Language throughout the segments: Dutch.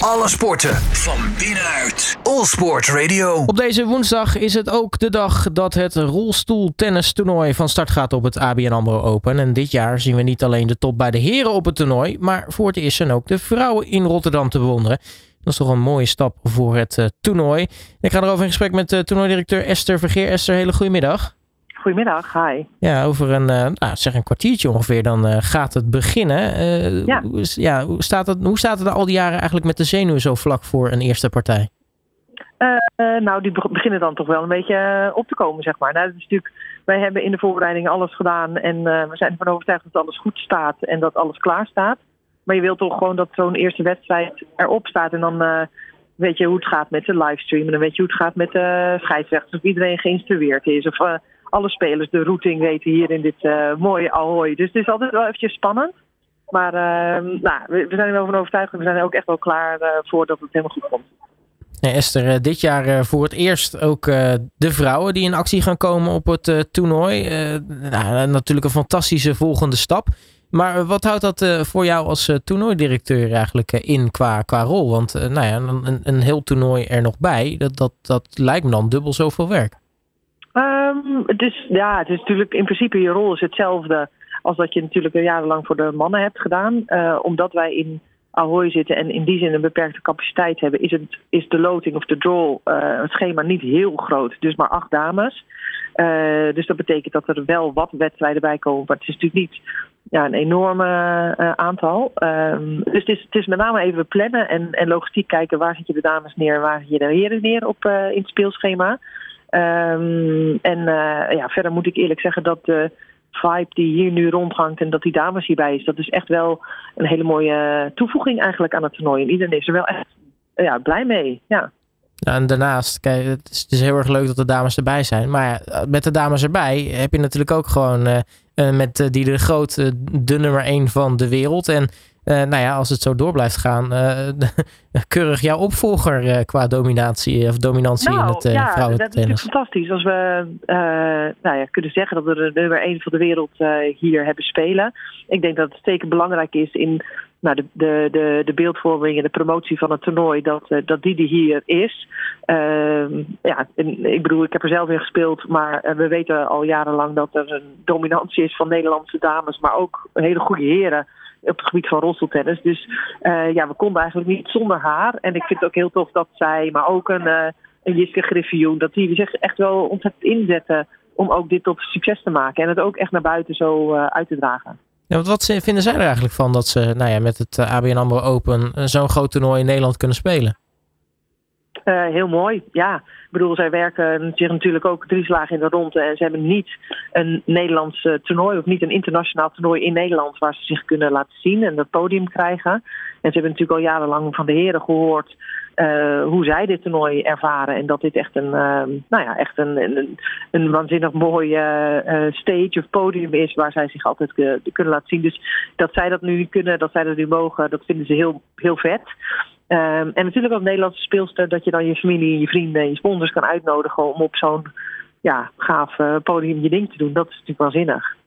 Alle sporten van binnenuit. All Sport Radio. Op deze woensdag is het ook de dag dat het rolstoeltennistoernooi van start gaat op het ABN AMRO Open. En dit jaar zien we niet alleen de top bij de heren op het toernooi, maar voor het eerst zijn ook de vrouwen in Rotterdam te bewonderen. Dat is toch een mooie stap voor het uh, toernooi. Ik ga erover in gesprek met uh, toernooidirecteur Esther Vergeer. Esther, hele goede middag. Goedemiddag, hi. Ja, over een, uh, nou, zeg een kwartiertje ongeveer, dan uh, gaat het beginnen. Uh, ja. Hoe, ja, hoe, staat het, hoe staat het er al die jaren eigenlijk met de zenuwen zo vlak voor een eerste partij? nou, die beginnen dan toch wel een beetje op te komen, zeg maar. Nou, dat is natuurlijk, wij hebben in de voorbereiding alles gedaan en we zijn ervan overtuigd dat alles goed staat en dat alles klaar staat. Maar je wilt toch gewoon dat zo'n eerste wedstrijd erop staat en dan weet je hoe het gaat met de livestream en dan weet je hoe het gaat met de scheidsrechters, of iedereen geïnstrueerd is of alle spelers de routing weten hier in dit uh, mooie Ahoy. Dus het is altijd wel eventjes spannend. Maar uh, nou, we, zijn er wel van overtuigd en we zijn er ook echt wel klaar uh, voor dat het helemaal goed komt. Nee, Esther, dit jaar voor het eerst ook de vrouwen die in actie gaan komen op het toernooi. Nou, natuurlijk een fantastische volgende stap. Maar wat houdt dat voor jou als toernooidirecteur eigenlijk in qua, qua rol? Want nou ja, een, een heel toernooi er nog bij, dat, dat, dat lijkt me dan dubbel zoveel werk. Um, het, is, ja, het is natuurlijk in principe je rol is hetzelfde als dat je natuurlijk jarenlang voor de mannen hebt gedaan. Uh, omdat wij in Ahoy zitten en in die zin een beperkte capaciteit hebben, is, het, is de loting of de draw, uh, het schema niet heel groot. Dus maar acht dames. Uh, dus dat betekent dat er wel wat wedstrijden bij komen. Maar het is natuurlijk niet ja, een enorme aantal. Um, dus het is, het is met name even plannen en, en logistiek kijken waar zet je de dames neer, waar zet je de heren neer op, in het speelschema. Um, en uh, ja, verder moet ik eerlijk zeggen dat de vibe die hier nu rondhangt en dat die dames hierbij is, dat is echt wel een hele mooie toevoeging eigenlijk aan het toernooi. En iedereen is er wel echt ja, blij mee. Ja. En daarnaast, kijk, het is, heel erg leuk dat de dames erbij zijn. Maar ja, met de dames erbij heb je natuurlijk ook gewoon uh, met die de de nummer 1 van de wereld. En nou ja, als het zo door blijft gaan, uh, keurig jouw opvolger uh, qua dominatie of dominantie nou, in het ja, vrouwentennis. dat is natuurlijk fantastisch. Als we nou ja, kunnen zeggen dat we de nummer 1 van de wereld hier hebben spelen. Ik denk dat het zeker belangrijk is in nou, de, de, de, de beeldvorming en de promotie van het toernooi, dat, dat die er hier is. Ehm, ja, en, ik bedoel, ik heb er zelf in gespeeld, maar we weten al jarenlang dat er een dominantie is van Nederlandse dames, maar ook hele goede heren op het gebied van rolstoeltennis. Dus uh, ja, we konden eigenlijk niet zonder haar. En ik vind het ook heel tof dat zij, maar ook een, uh, een Jiske Griffioen, dat die zich echt wel ontzettend inzetten om ook dit tot succes te maken. En het ook echt naar buiten zo uit te dragen. Wat, vinden zij er eigenlijk van dat ze nou ja, met het ABN AMRO Open zo'n groot toernooi in Nederland kunnen spelen? Uh, heel mooi, ja. Ik bedoel, zij werken zich natuurlijk ook drie slagen in de ronde. En ze hebben niet een Nederlands toernooi of niet een internationaal toernooi in Nederland waar ze zich kunnen laten zien en dat podium krijgen. En ze hebben natuurlijk al jarenlang van de heren gehoord uh, hoe zij dit toernooi ervaren. En dat dit echt een, nou ja, echt een, een, waanzinnig mooi stage of podium is waar zij zich altijd kunnen laten zien. Dus dat zij dat nu kunnen, dat zij dat nu mogen, dat vinden ze heel, heel vet. Um, en natuurlijk als Nederlandse speelster dat je dan je familie, je vrienden en je sponsors kan uitnodigen om op zo'n ja, gaaf podium je ding te doen. Dat is natuurlijk waanzinnig.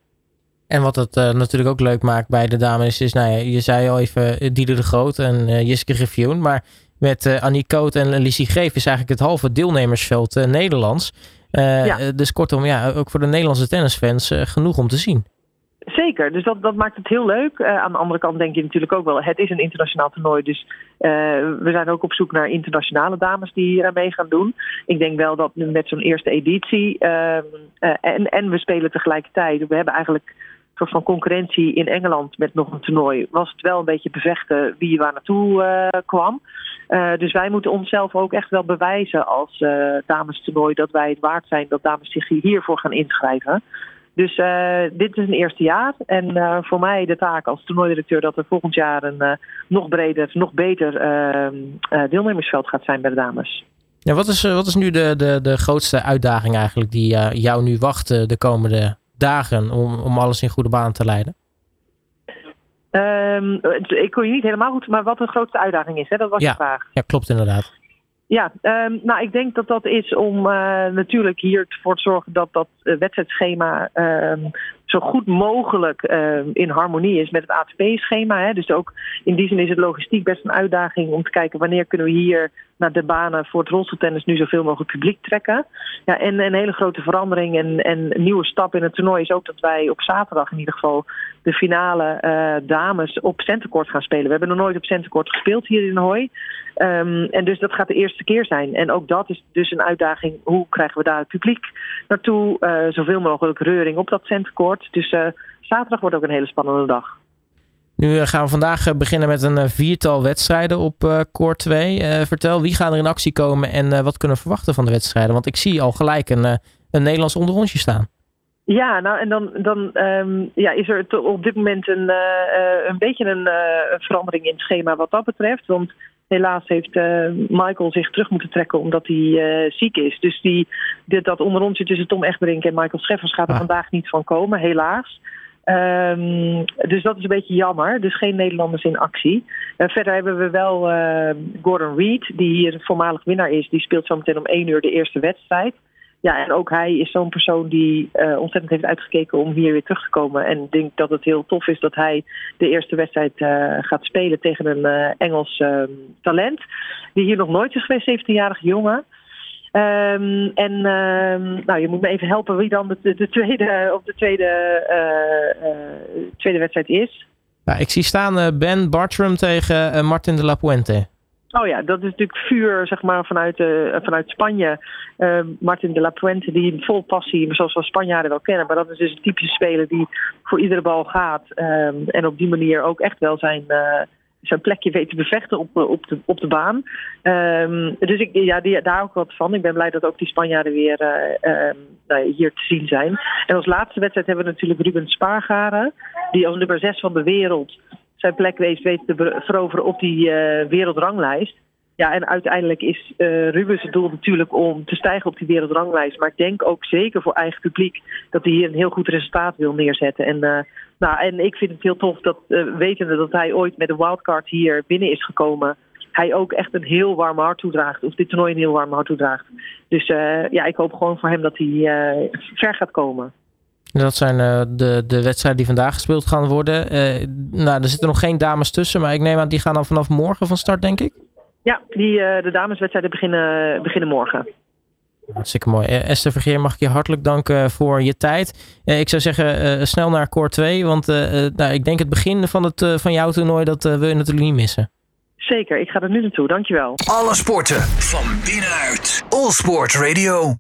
En wat het uh, natuurlijk ook leuk maakt bij de dames is, nou ja, je zei al even Dieder de Groot en uh, Jiske Griffioen, maar met uh, Annie Koot en Lissy Greef is eigenlijk het halve deelnemersveld Nederlands. Ja. Dus kortom, ja, ook voor de Nederlandse tennisfans genoeg om te zien. Zeker, dus dat, dat maakt het heel leuk. Uh, aan de andere kant denk je natuurlijk ook wel, het is een internationaal toernooi. Dus uh, we zijn ook op zoek naar internationale dames die hier aan mee gaan doen. Ik denk wel dat met zo'n eerste editie, uh, en, en we spelen tegelijkertijd, we hebben eigenlijk van concurrentie in Engeland met nog een toernooi. Was het wel een beetje bevechten wie waar naartoe kwam. dus wij moeten onszelf ook echt wel bewijzen als damestoernooi dat wij het waard zijn dat dames zich hiervoor gaan inschrijven. Dus uh, dit is een eerste jaar. En uh, voor mij de taak als toernooidirecteur dat er volgend jaar een uh, nog breder, nog beter ehm, deelnemersveld gaat zijn bij de dames. Ja, wat, is, wat is nu de, de, de grootste uitdaging eigenlijk die jou nu wacht de komende dagen om, om alles in goede baan te leiden? Um, ik kon je niet helemaal goed, maar wat de grootste uitdaging is, hè? dat was ja, de vraag. Ja, klopt inderdaad. Ja, um, nou ik denk dat dat is om uh, natuurlijk hier voor te zorgen dat dat uh, wedstrijdschema um, zo goed mogelijk in harmonie is met het ATP-schema. Dus ook in die zin is het logistiek best een uitdaging om te kijken wanneer kunnen we hier naar de banen voor het rolstoeltennis nu zoveel mogelijk publiek trekken. Ja, en een hele grote verandering en, en nieuwe stap in het toernooi is ook dat wij op zaterdag in ieder geval de finale uh, dames op centercourt gaan spelen. We hebben nog nooit op centercourt gespeeld hier in Hooi. Um, en dus dat gaat de eerste keer zijn. En ook dat is dus een uitdaging. Hoe krijgen we daar het publiek naartoe? Uh, zoveel mogelijk reuring op dat centercourt. Dus uh, zaterdag wordt ook een hele spannende dag. Nu gaan we vandaag beginnen met een viertal wedstrijden op uh, Court 2. vertel, wie gaan er in actie komen en wat kunnen we verwachten van de wedstrijden? Want ik zie al gelijk een, een Nederlands onderrondje staan. Ja, nou en dan, dan um, ja, is er op dit moment een, een beetje een, verandering in het schema wat dat betreft. Want helaas heeft uh, Michael zich terug moeten trekken omdat hij ziek is. Dus die, dit, dat onder ons tussen Tom Egberink en Michael Scheffers gaat er ah. vandaag niet van komen, helaas. Um, dus dat is een beetje jammer. Dus geen Nederlanders in actie. verder hebben we wel Gordon Reed, die hier voormalig winnaar is. Die speelt zometeen om één uur de eerste wedstrijd. Ja, en ook hij is zo'n persoon die uh, ontzettend heeft uitgekeken om hier weer terug te komen. En ik denk dat het heel tof is dat hij de eerste wedstrijd uh, gaat spelen tegen een uh, Engels ehm, talent. Die hier nog nooit is geweest, 17-jarige jongen. Um, en um, nou, je moet me even helpen wie dan de, de tweede, op de tweede, tweede wedstrijd is. Ja, ik zie staan Ben Bartram tegen Martin de la Puente. Oh ja, dat is natuurlijk vuur zeg maar, vanuit, uh, vanuit Spanje. Uh, Martin de la Puente, die vol passie, zoals we Spanjaarden wel kennen. Maar dat is dus een typische speler die voor iedere bal gaat. En op die manier ook echt wel zijn, zijn plekje weet te bevechten op, op, de, op de baan. Um, dus ik, ja, daar ook wat van. Ik ben blij dat ook die Spanjaarden weer um, nou, hier te zien zijn. En als laatste wedstrijd hebben we natuurlijk Ruben Spaargaren. Die als nummer 6 van de wereld zijn plek weet, te veroveren op die uh, wereldranglijst. Ja, en uiteindelijk is uh, Rubens het doel natuurlijk om te stijgen op die wereldranglijst. Maar ik denk ook zeker voor eigen publiek dat hij hier een heel goed resultaat wil neerzetten. En, uh, nou, en ik vind het heel tof dat, uh, wetende dat hij ooit met een wildcard hier binnen is gekomen, hij ook echt een heel warm hart toedraagt. Of dit toernooi een heel warm hart toedraagt. Dus ja, ik hoop gewoon voor hem dat hij ver gaat komen. Dat zijn de, de wedstrijden die vandaag gespeeld gaan worden. Nou, er zitten nog geen dames tussen, maar ik neem aan die gaan dan vanaf morgen van start, denk ik. Ja, die, uh, de dameswedstrijden beginnen, beginnen morgen. Hartstikke mooi. Esther Vergeer, mag ik je hartelijk danken voor je tijd. ik zou zeggen, snel naar Core 2, want nou, ik denk het begin van, het, van jouw toernooi, dat wil je natuurlijk niet missen. Zeker, ik ga er nu naartoe. Dankjewel. Alle sporten van binnenuit. All Sport Radio.